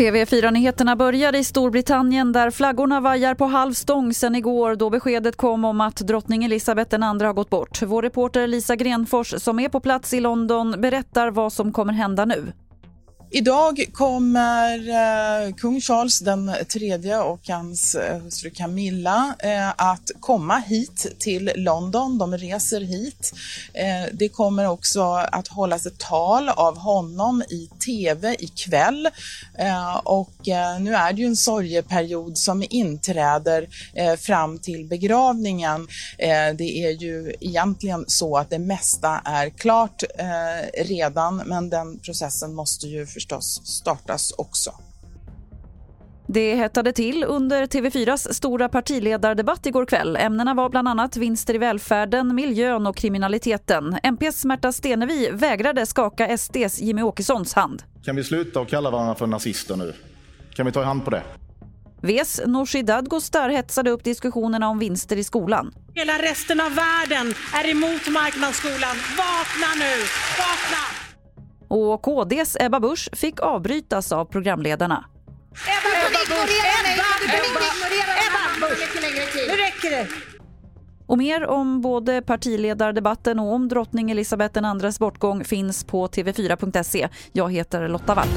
TV4-nyheterna börjar i Storbritannien där flaggorna vajar på halv stång sen igår då beskedet kom om att drottning Elizabeth II har gått bort. Vår reporter Lisa Grenfors som är på plats i London berättar vad som kommer hända nu. Idag kommer eh, kung Charles den tredje och hans eh, hustru Camilla eh, att komma hit till London. De reser hit. Eh, det kommer också att hållas ett tal av honom i TV ikväll. Eh, och eh, nu är det ju en sorgeperiod som inträder eh, fram till begravningen. Eh, det är ju egentligen så att det mesta är klart eh, redan, men den processen måste ju förstås startas också. Det hettade till under TV4s stora partiledardebatt igår kväll. Ämnena var bland annat vinster i välfärden, miljön och kriminaliteten. MPs Märta Stenevi vägrade skaka SDs Jimmy Åkessons hand. Kan vi sluta och kalla varandra för nazister nu? Kan vi ta i hand på det? Vs Nooshi Dadgostar hetsade upp diskussionerna om vinster i skolan. Hela resten av världen är emot marknadsskolan. Vakna nu! Vakna! Och KDs Ebba Busch fick avbrytas av programledarna. Ebba, Ebba, Ebba, Ebba, Ebba, Ebba, Nu räcker det! Och mer om både partiledardebatten och om drottning Elisabeth IIs bortgång finns på tv4.se. Jag heter Lotta Wall.